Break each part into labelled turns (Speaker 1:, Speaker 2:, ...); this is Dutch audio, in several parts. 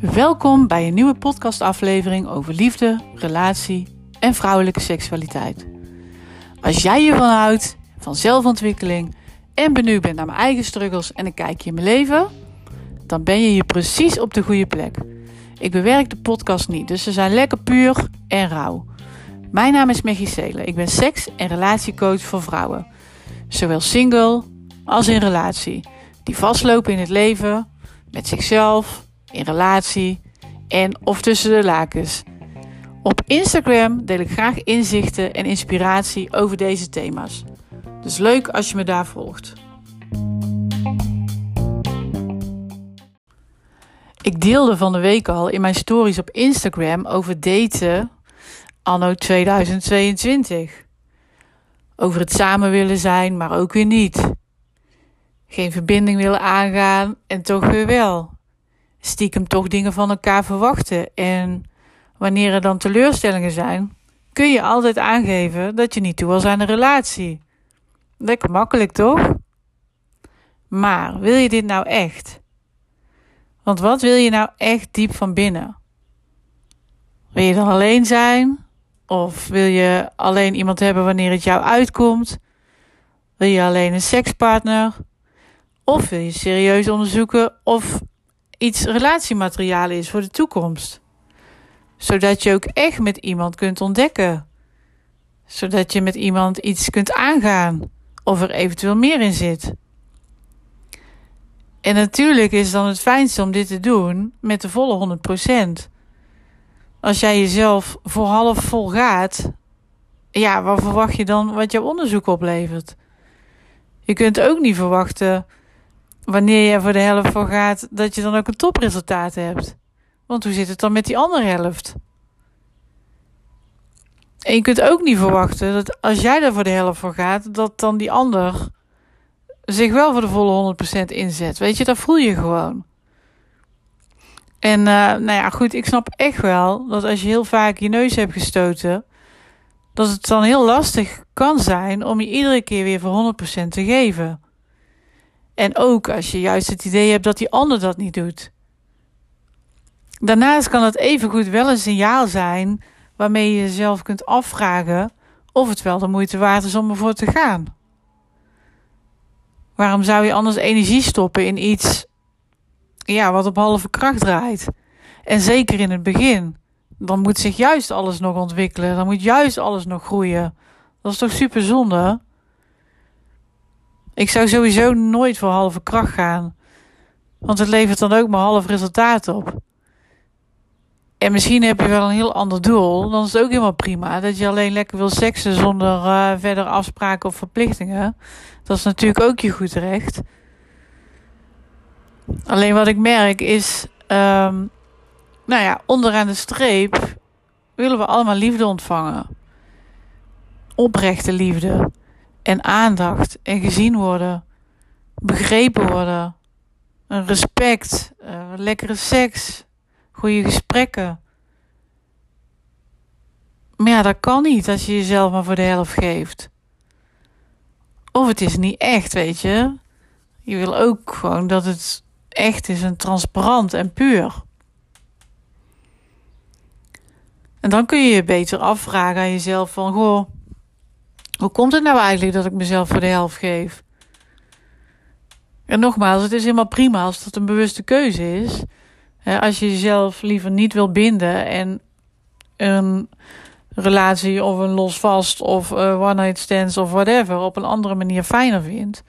Speaker 1: Welkom bij een nieuwe podcastaflevering over liefde, relatie en vrouwelijke seksualiteit. Als jij hiervan houdt, van zelfontwikkeling en benieuwd bent naar mijn eigen struggles en een kijkje in mijn leven, dan ben je hier precies op de goede plek. Ik bewerk de podcast niet, dus ze zijn lekker puur en rauw. Mijn naam is Maggie Seelen. Ik ben seks- en relatiecoach voor vrouwen. Zowel single als in relatie. Die vastlopen in het leven, met zichzelf, in relatie en of tussen de lakens. Op Instagram deel ik graag inzichten en inspiratie over deze thema's. Dus leuk als je me daar volgt. Ik deelde van de week al in mijn stories op Instagram over daten anno 2022. Over het samen willen zijn, maar ook weer niet. Geen verbinding willen aangaan en toch weer wel. Stiekem toch dingen van elkaar verwachten. En wanneer er dan teleurstellingen zijn, kun je altijd aangeven dat je niet toe wil zijn een relatie. Lekker makkelijk toch? Maar wil je dit nou echt? Want wat wil je nou echt diep van binnen? Wil je dan alleen zijn? Of wil je alleen iemand hebben wanneer het jou uitkomt? Wil je alleen een sekspartner? Of wil je serieus onderzoeken of iets relatiemateriaal is voor de toekomst? Zodat je ook echt met iemand kunt ontdekken. Zodat je met iemand iets kunt aangaan. Of er eventueel meer in zit. En natuurlijk is dan het fijnste om dit te doen met de volle 100% als jij jezelf voor half vol gaat, ja, wat verwacht je dan wat jouw onderzoek oplevert? Je kunt ook niet verwachten, wanneer je voor de helft voor gaat, dat je dan ook een topresultaat hebt. Want hoe zit het dan met die andere helft? En je kunt ook niet verwachten dat als jij er voor de helft voor gaat, dat dan die ander zich wel voor de volle 100% inzet. Weet je, dat voel je gewoon. En uh, nou ja, goed, ik snap echt wel dat als je heel vaak je neus hebt gestoten, dat het dan heel lastig kan zijn om je iedere keer weer voor 100% te geven. En ook als je juist het idee hebt dat die ander dat niet doet. Daarnaast kan het evengoed wel een signaal zijn waarmee je jezelf kunt afvragen of het wel de moeite waard is om ervoor te gaan. Waarom zou je anders energie stoppen in iets ja, wat op halve kracht draait. En zeker in het begin. Dan moet zich juist alles nog ontwikkelen. Dan moet juist alles nog groeien. Dat is toch super zonde? Ik zou sowieso nooit voor halve kracht gaan. Want het levert dan ook maar half resultaat op. En misschien heb je wel een heel ander doel. Dan is het ook helemaal prima. Dat je alleen lekker wil seksen zonder uh, verder afspraken of verplichtingen. Dat is natuurlijk ook je goed recht. Alleen wat ik merk is, um, nou ja, onderaan de streep willen we allemaal liefde ontvangen. Oprechte liefde. En aandacht. En gezien worden. Begrepen worden. Een respect. Uh, lekkere seks. Goede gesprekken. Maar ja, dat kan niet als je jezelf maar voor de helft geeft. Of het is niet echt, weet je. Je wil ook gewoon dat het echt is en transparant en puur. En dan kun je je beter afvragen aan jezelf van, goh, hoe komt het nou eigenlijk dat ik mezelf voor de helft geef? En nogmaals, het is helemaal prima als dat een bewuste keuze is. Als je jezelf liever niet wil binden en een relatie of een losvast of one night stands of whatever op een andere manier fijner vindt.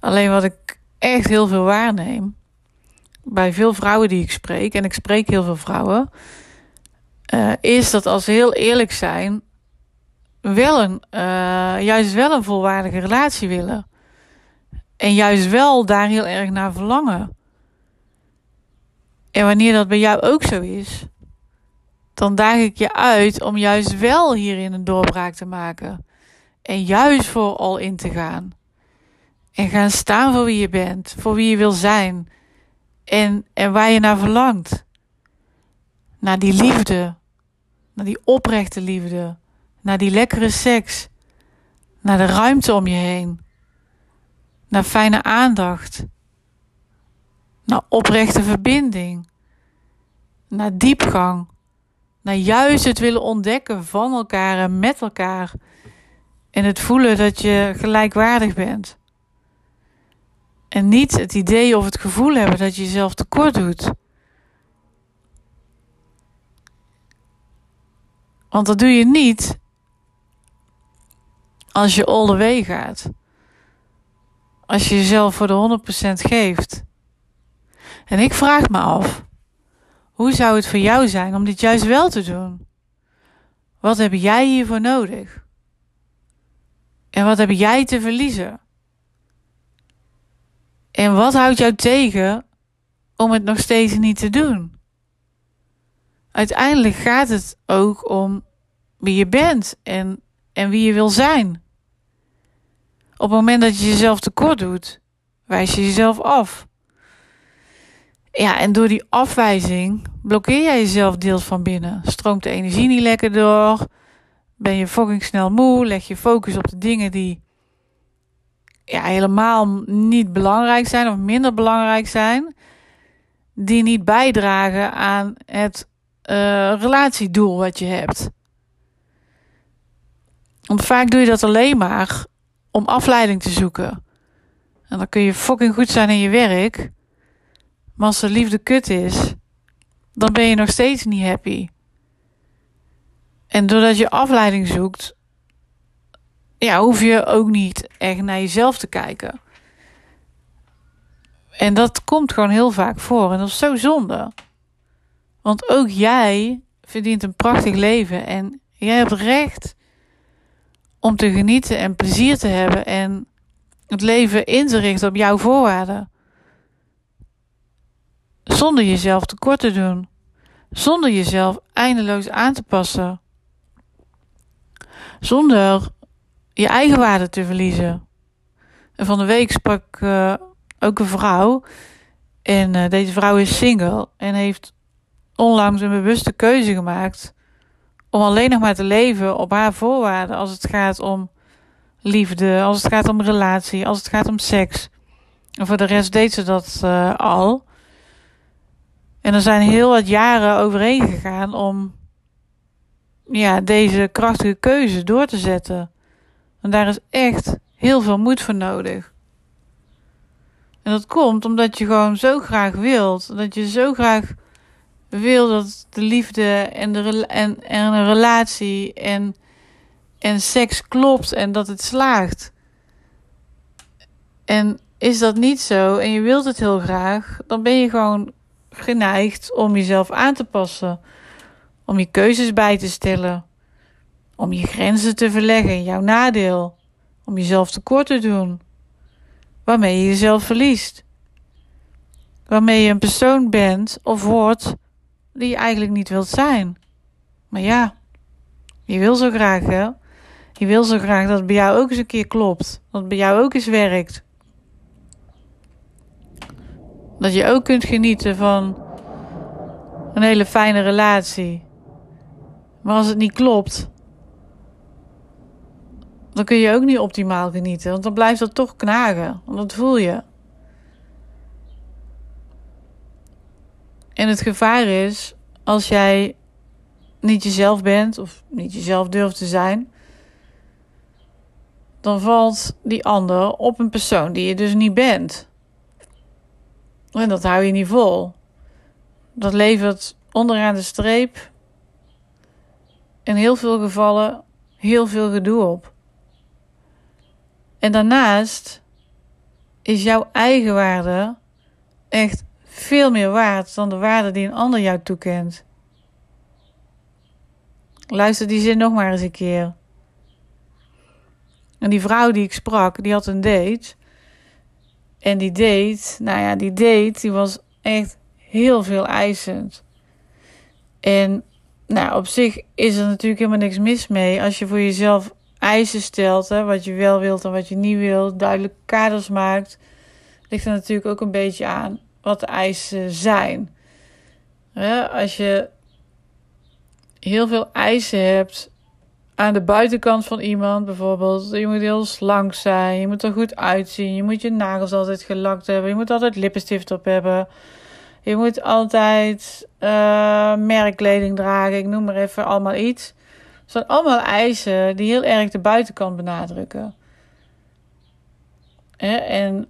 Speaker 1: Alleen wat ik echt heel veel waarneem. Bij veel vrouwen die ik spreek, en ik spreek heel veel vrouwen, uh, is dat als ze heel eerlijk zijn, wel een, uh, juist wel een volwaardige relatie willen. En juist wel daar heel erg naar verlangen. En wanneer dat bij jou ook zo is, dan daag ik je uit om juist wel hierin een doorbraak te maken. En juist voor al in te gaan. En gaan staan voor wie je bent, voor wie je wil zijn. En, en waar je naar verlangt. Naar die liefde. Naar die oprechte liefde. Naar die lekkere seks. Naar de ruimte om je heen. naar fijne aandacht, naar oprechte verbinding, naar diepgang, naar juist het willen ontdekken van elkaar en met elkaar en het voelen dat je gelijkwaardig bent. En niet het idee of het gevoel hebben dat je jezelf tekort doet. Want dat doe je niet als je all the way gaat. Als je jezelf voor de 100% geeft. En ik vraag me af, hoe zou het voor jou zijn om dit juist wel te doen? Wat heb jij hiervoor nodig? En wat heb jij te verliezen? En wat houdt jou tegen om het nog steeds niet te doen? Uiteindelijk gaat het ook om wie je bent en, en wie je wil zijn. Op het moment dat je jezelf tekort doet, wijs je jezelf af. Ja, en door die afwijzing blokkeer jij jezelf deels van binnen. Stroomt de energie niet lekker door. Ben je fucking snel moe. Leg je focus op de dingen die ja, helemaal niet belangrijk zijn of minder belangrijk zijn. Die niet bijdragen aan het uh, relatiedoel wat je hebt. Want vaak doe je dat alleen maar om afleiding te zoeken. En dan kun je fucking goed zijn in je werk. Maar als de liefde kut is, dan ben je nog steeds niet happy. En doordat je afleiding zoekt, ja, hoef je ook niet echt naar jezelf te kijken. En dat komt gewoon heel vaak voor. En dat is zo zonde. Want ook jij verdient een prachtig leven. En jij hebt recht om te genieten en plezier te hebben. En het leven in te richten op jouw voorwaarden. Zonder jezelf tekort te doen. Zonder jezelf eindeloos aan te passen. Zonder je eigen waarde te verliezen. En van de week sprak uh, ook een vrouw. En uh, deze vrouw is single en heeft onlangs een bewuste keuze gemaakt om alleen nog maar te leven op haar voorwaarden als het gaat om liefde, als het gaat om relatie, als het gaat om seks. En voor de rest deed ze dat uh, al. En er zijn heel wat jaren overheen gegaan om ja, deze krachtige keuze door te zetten. En daar is echt heel veel moed voor nodig. En dat komt omdat je gewoon zo graag wilt. Dat je zo graag wil dat de liefde en, de, en, en een relatie en, en seks klopt en dat het slaagt. En is dat niet zo en je wilt het heel graag, dan ben je gewoon geneigd om jezelf aan te passen. Om je keuzes bij te stellen. Om je grenzen te verleggen in jouw nadeel. Om jezelf tekort te doen. Waarmee je jezelf verliest. Waarmee je een persoon bent of wordt die je eigenlijk niet wilt zijn. Maar ja, je wil zo graag hè. Je wil zo graag dat het bij jou ook eens een keer klopt. Dat het bij jou ook eens werkt. Dat je ook kunt genieten van een hele fijne relatie. Maar als het niet klopt, dan kun je ook niet optimaal genieten. Want dan blijft dat toch knagen. Want dat voel je. En het gevaar is als jij niet jezelf bent of niet jezelf durft te zijn, dan valt die ander op een persoon die je dus niet bent. En dat hou je niet vol. Dat levert onderaan de streep in heel veel gevallen heel veel gedoe op. En daarnaast is jouw eigen waarde echt veel meer waard dan de waarde die een ander jou toekent. Luister die zin nog maar eens een keer. En die vrouw die ik sprak, die had een date. En die date, nou ja, die date, die was echt heel veel eisend. En nou, op zich is er natuurlijk helemaal niks mis mee als je voor jezelf eisen stelt, hè, wat je wel wilt en wat je niet wilt, duidelijk kaders maakt. Ligt er natuurlijk ook een beetje aan wat de eisen zijn. Als je heel veel eisen hebt aan de buitenkant van iemand bijvoorbeeld. Je moet heel slank zijn, je moet er goed uitzien, je moet je nagels altijd gelakt hebben, je moet altijd lippenstift op hebben. Je moet altijd uh, merkkleding dragen, ik noem maar even allemaal iets. Dat zijn allemaal eisen die heel erg de buitenkant benadrukken. En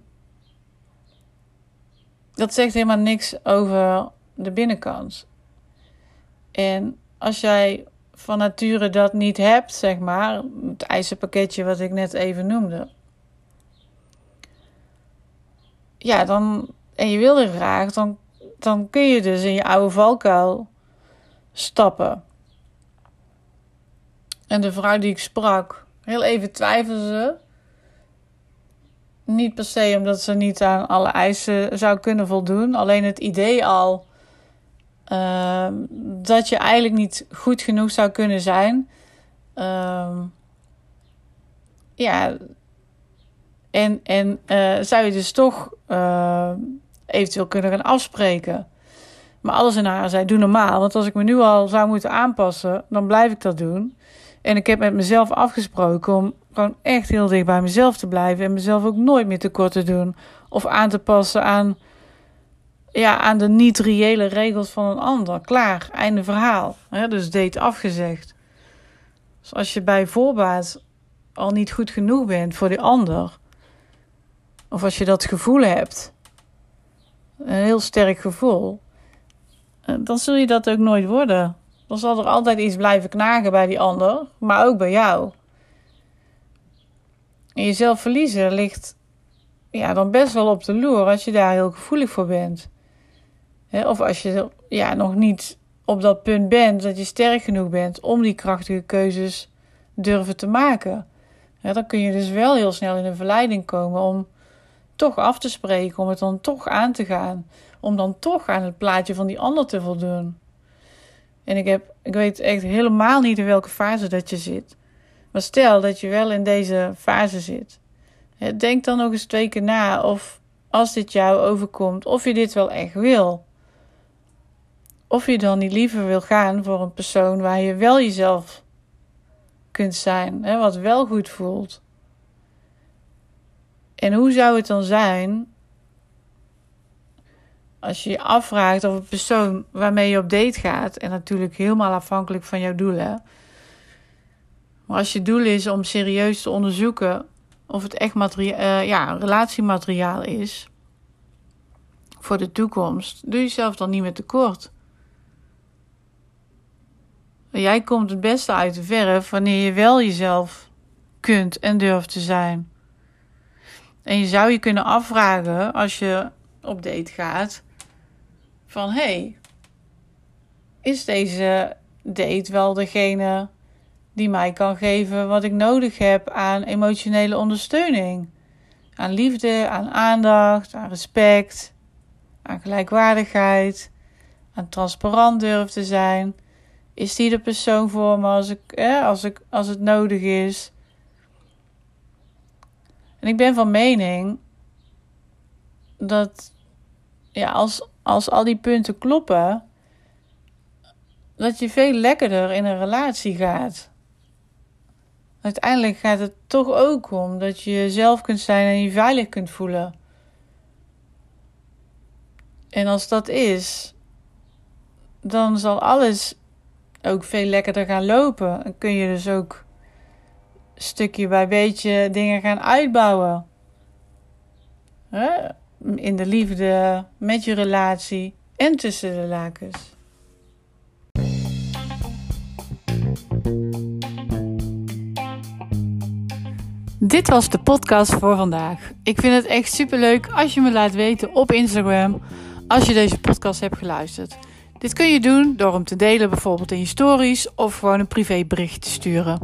Speaker 1: dat zegt helemaal niks over de binnenkant. En als jij van nature dat niet hebt, zeg maar, het eisenpakketje wat ik net even noemde. Ja, dan, en je wil er graag, dan, dan kun je dus in je oude valkuil stappen. En de vrouw die ik sprak, heel even twijfelde ze. Niet per se omdat ze niet aan alle eisen zou kunnen voldoen. Alleen het idee al uh, dat je eigenlijk niet goed genoeg zou kunnen zijn. Uh, ja. En, en uh, zou je dus toch uh, eventueel kunnen gaan afspreken. Maar alles in haar zei: doe normaal. Want als ik me nu al zou moeten aanpassen, dan blijf ik dat doen. En ik heb met mezelf afgesproken om gewoon echt heel dicht bij mezelf te blijven. En mezelf ook nooit meer tekort te doen. Of aan te passen aan, ja, aan de niet-reële regels van een ander. Klaar, einde verhaal. dus date afgezegd. Dus als je bij voorbaat al niet goed genoeg bent voor die ander. Of als je dat gevoel hebt. Een heel sterk gevoel. Eh, dan zul je dat ook nooit worden. Dan zal er altijd iets blijven knagen bij die ander, maar ook bij jou. En jezelf verliezen ligt ja, dan best wel op de loer als je daar heel gevoelig voor bent. of als je ja, nog niet op dat punt bent dat je sterk genoeg bent om die krachtige keuzes durven te maken. dan kun je dus wel heel snel in een verleiding komen om toch af te spreken, om het dan toch aan te gaan, om dan toch aan het plaatje van die ander te voldoen. En ik, heb, ik weet echt helemaal niet in welke fase dat je zit. Maar stel dat je wel in deze fase zit. Denk dan nog eens twee keer na of als dit jou overkomt, of je dit wel echt wil. Of je dan niet liever wil gaan voor een persoon waar je wel jezelf kunt zijn, hè, wat wel goed voelt. En hoe zou het dan zijn als je je afvraagt of een persoon waarmee je op date gaat, en natuurlijk helemaal afhankelijk van jouw doelen. Maar als je doel is om serieus te onderzoeken of het echt uh, ja, relatiemateriaal is voor de toekomst, doe jezelf dan niet meer tekort. Jij komt het beste uit de verf wanneer je wel jezelf kunt en durft te zijn. En je zou je kunnen afvragen als je op date gaat: van hey, is deze date wel degene die mij kan geven wat ik nodig heb aan emotionele ondersteuning? Aan liefde, aan aandacht, aan respect, aan gelijkwaardigheid, aan transparant durven te zijn. Is die de persoon voor me als, ik, als, ik, als het nodig is? En ik ben van mening dat ja, als, als al die punten kloppen, dat je veel lekkerder in een relatie gaat. Uiteindelijk gaat het toch ook om dat je jezelf kunt zijn en je veilig kunt voelen. En als dat is, dan zal alles ook veel lekkerder gaan lopen. En kun je dus ook stukje bij beetje dingen gaan uitbouwen in de liefde, met je relatie en tussen de lakens. Dit was de podcast voor vandaag. Ik vind het echt superleuk als je me laat weten op Instagram als je deze podcast hebt geluisterd. Dit kun je doen door hem te delen bijvoorbeeld in je stories of gewoon een privébericht te sturen.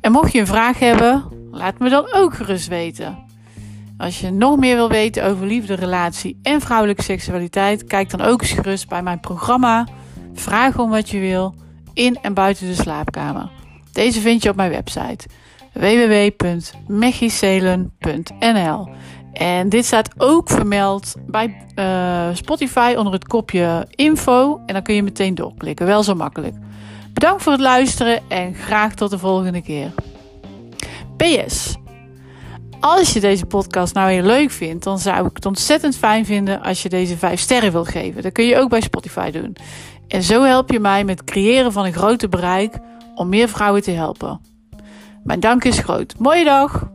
Speaker 1: En mocht je een vraag hebben, laat me dan ook gerust weten. Als je nog meer wil weten over liefde, relatie en vrouwelijke seksualiteit, kijk dan ook eens gerust bij mijn programma Vraag om wat je wil in en buiten de slaapkamer. Deze vind je op mijn website www.mechicelen.nl. En dit staat ook vermeld bij uh, Spotify onder het kopje info. En dan kun je meteen doorklikken. Wel zo makkelijk. Bedankt voor het luisteren en graag tot de volgende keer. PS. Als je deze podcast nou heel leuk vindt, dan zou ik het ontzettend fijn vinden als je deze 5 sterren wil geven. Dat kun je ook bij Spotify doen. En zo help je mij met het creëren van een groter bereik om meer vrouwen te helpen. Mijn dank is groot. Mooie dag!